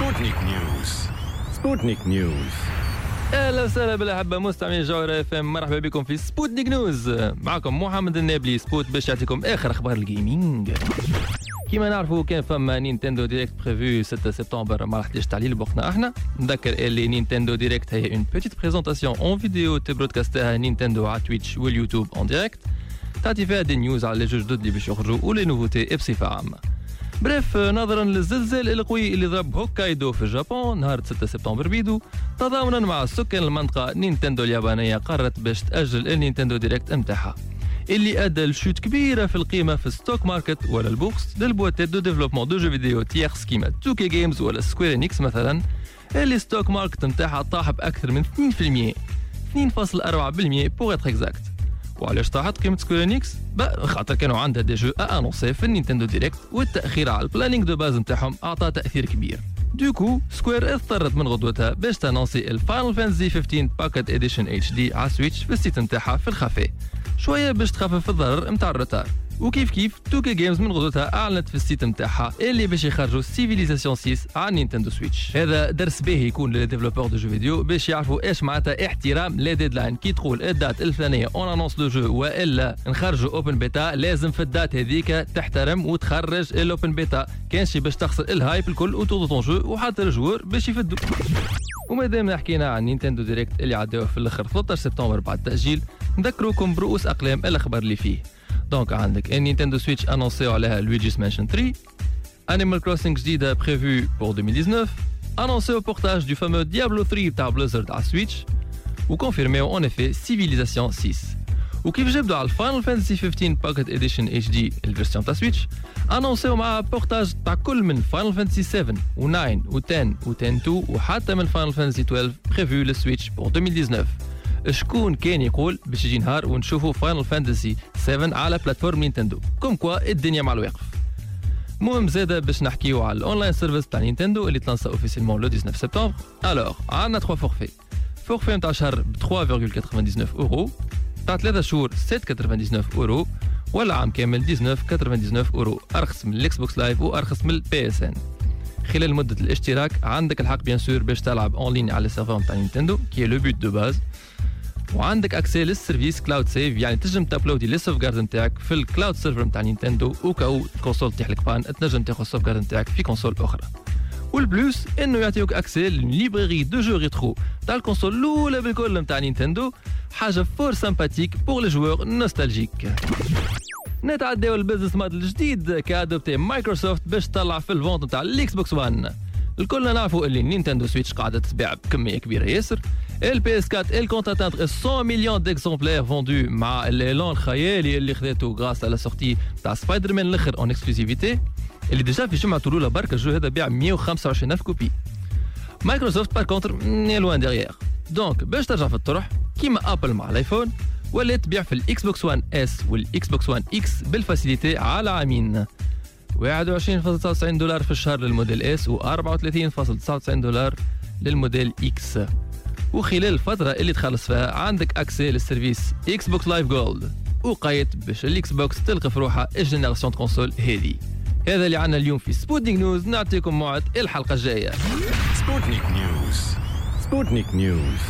سبوتنيك نيوز سبوتنيك نيوز أهلا وسهلا بالأحبة مستمعين جوهرة FM مرحبا بكم في سبوتنيك نيوز معكم محمد النابلي سبوت باش يعطيكم آخر أخبار ال gaming كيما نعرفوا كان فما Nintendo Direct prévu 6 سبتمبر ما راحتش تعليل بوقتنا إحنا. نذكر اللي Nintendo Direct هي une petite présentation en vidéo ت broadcast ها Nintendo على Twitch وال YouTube en direct تعطي فيها des news على les jeux جدد اللي باش يخرجوا و les nouveautés بصفه عامه bref نظرا للزلزال القوي اللي ضرب هوكايدو في اليابان نهار 6 سبتمبر بيدو تضامنا مع سكان المنطقة Nintendo اليابانية قررت باش تأجل ال Nintendo Direct متاعها اللي أدى ل chute كبيرة في القيمة في ال stock market ولا ال bourse لل boîte ات de développement de jeux vidéo tierces كيما 2K Games ولا Square Enix مثلا اللي stock market نتاعها طاح بأكثر من 2% 2.4% pour être exact وعلاش طاحت قيمة Square Enix؟ خاطر كانوا عندها des jeux annoncés في ال Nintendo Direct والتأخير على ال planning de base نتاعهم أعطى تأثير كبير du coup Square اضطرت من غدوتها باش ت annoncer ال Final Fantasy 15 Pocket Edition HD على Switch في ال site نتاعها في الخفاء شوية باش تخفف الضرر نتاع ال retard وكيف كيف 2K Games من غدوتها أعلنت في ال site نتاعها اللي باش يخرجوا Civilization 6 على Nintendo Switch هذا درس باهي يكون لل développeurs de jeux vidéo باش يعرفوا إيش معناتها احترام les deadlines كي تقول ال date الفلانية on annonce le jeu وإلا نخرجوا open beta لازم في ال date هذيك تحترم وتخرج ال open beta كانش باش تخسر ال hype الكل وتوضو ton jeu وحتى ال joueurs باش يفدوا ومادام حكينا عن Nintendo Direct اللي عداو في الأخر 13 سبتمبر بعد التاجيل نذكروكم برؤوس أقلام الأخبار اللي فيه. donc عندك النينتندو Switch annonçaو عليها Luigi's Mansion 3 Animal Crossing جديده prévu pour 2019 annonçaو portage du fameux Diablo 3 تاع بليزرد على سويتش وconfirmaو on effet Civilization 6 وكيف جبدوا على ال Final Fantasy 15 Pocket Edition HD ال version تاع سويتش annonçaو مع portage تاع كل من فاينل فانتسي 7 و9 و10 و10 2 وحتى من فاينل فانتسي 12 prévu للسويتش pour 2019 شكون كان يقول باش يجي نهار ونشوفوا فاينل فانتسي 7 على plateforme نينتندو؟ comme quoi الدنيا مع الوقت المهم زاده باش نحكيو على ال online service تاع نينتندو اللي تلانسا officiellement le 19 سبتمبر alors عندنا 3 forfaits forfait نتاع شهر ب 3.99 اورو تاع 3 شهور 7.99 اورو ولا عام كامل 19.99 اورو ارخص من ال Xbox Live وارخص من ال PSN خلال مدة الاشتراك عندك الحق bien sûr باش تلعب en ligne على ال serveur نتاع نينتندو qui est le but de base وعندك accès لل service cloud save يعني تنجم تuploadي les sauvegardes نتاعك في ال cloud server نتاع نينتندو و cas où ال console تطيح لك تنجم تاخذ ال sauvegarde نتاعك في console أخرى. وال plus إنه يعطيوك accès لل librairie de jeux rétro تاع ال console الأولى بالكل نتاع نينتندو حاجة fort sympathique pour les joueurs nostalgiques نتعداو ال business model الجديد ك adopté مايكروسوفت باش تطلع في ال vente نتاع ال Xbox One الكلنا نعرفوا اللي Nintendo Switch قاعدة تتباع بكمية كبيرة ياسر. ال PS4 elle compte atteindre 100 مليون d'exemplaires vendus مع الاعلان الخيالي اللي خذته grâce على sortie تاع سبايدر مان الآخر en exclusivité اللي déjà في جمعه الاولى برك الجو هذا بيع 125 الف copies مايكروسوفت par contre loin derrière donc باش ترجع في الطرح كيما ابل مع الايفون ولات تبيع في ال Xbox One S وال Xbox One X بال facilité على عامين 21.99 دولار في الشهر لل modèle S و 34.99 دولار لل modèle X وخلال الفترة اللي تخلص فيها عندك accès لل service Xbox Live Gold وقيت باش ال Xbox تلقى في روحها ال génération console هذه. هذا اللي عنا اليوم في Sputnik News نعطيكم موعد الحلقة الجاية. Sputnik News Sputnik News